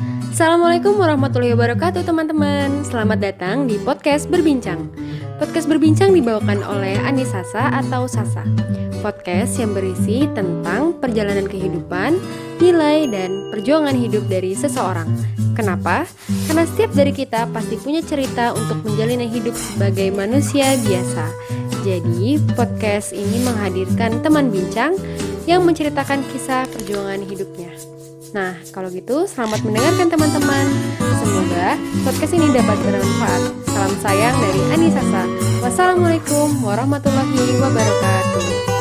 Assalamualaikum warahmatullahi wabarakatuh teman-teman. Selamat datang di Podcast Berbincang. Podcast Berbincang dibawakan oleh Anisasa atau Sasa. Podcast yang berisi tentang perjalanan kehidupan, nilai, dan perjuangan hidup dari seseorang. Kenapa? Karena setiap dari kita pasti punya cerita untuk menjalani hidup sebagai manusia biasa. Jadi podcast ini menghadirkan teman bincang yang menceritakan kisah perjuangan hidupnya Nah, kalau gitu selamat mendengarkan teman-teman. Semoga podcast ini dapat bermanfaat. Salam sayang dari Anisasa. Wassalamualaikum warahmatullahi wabarakatuh.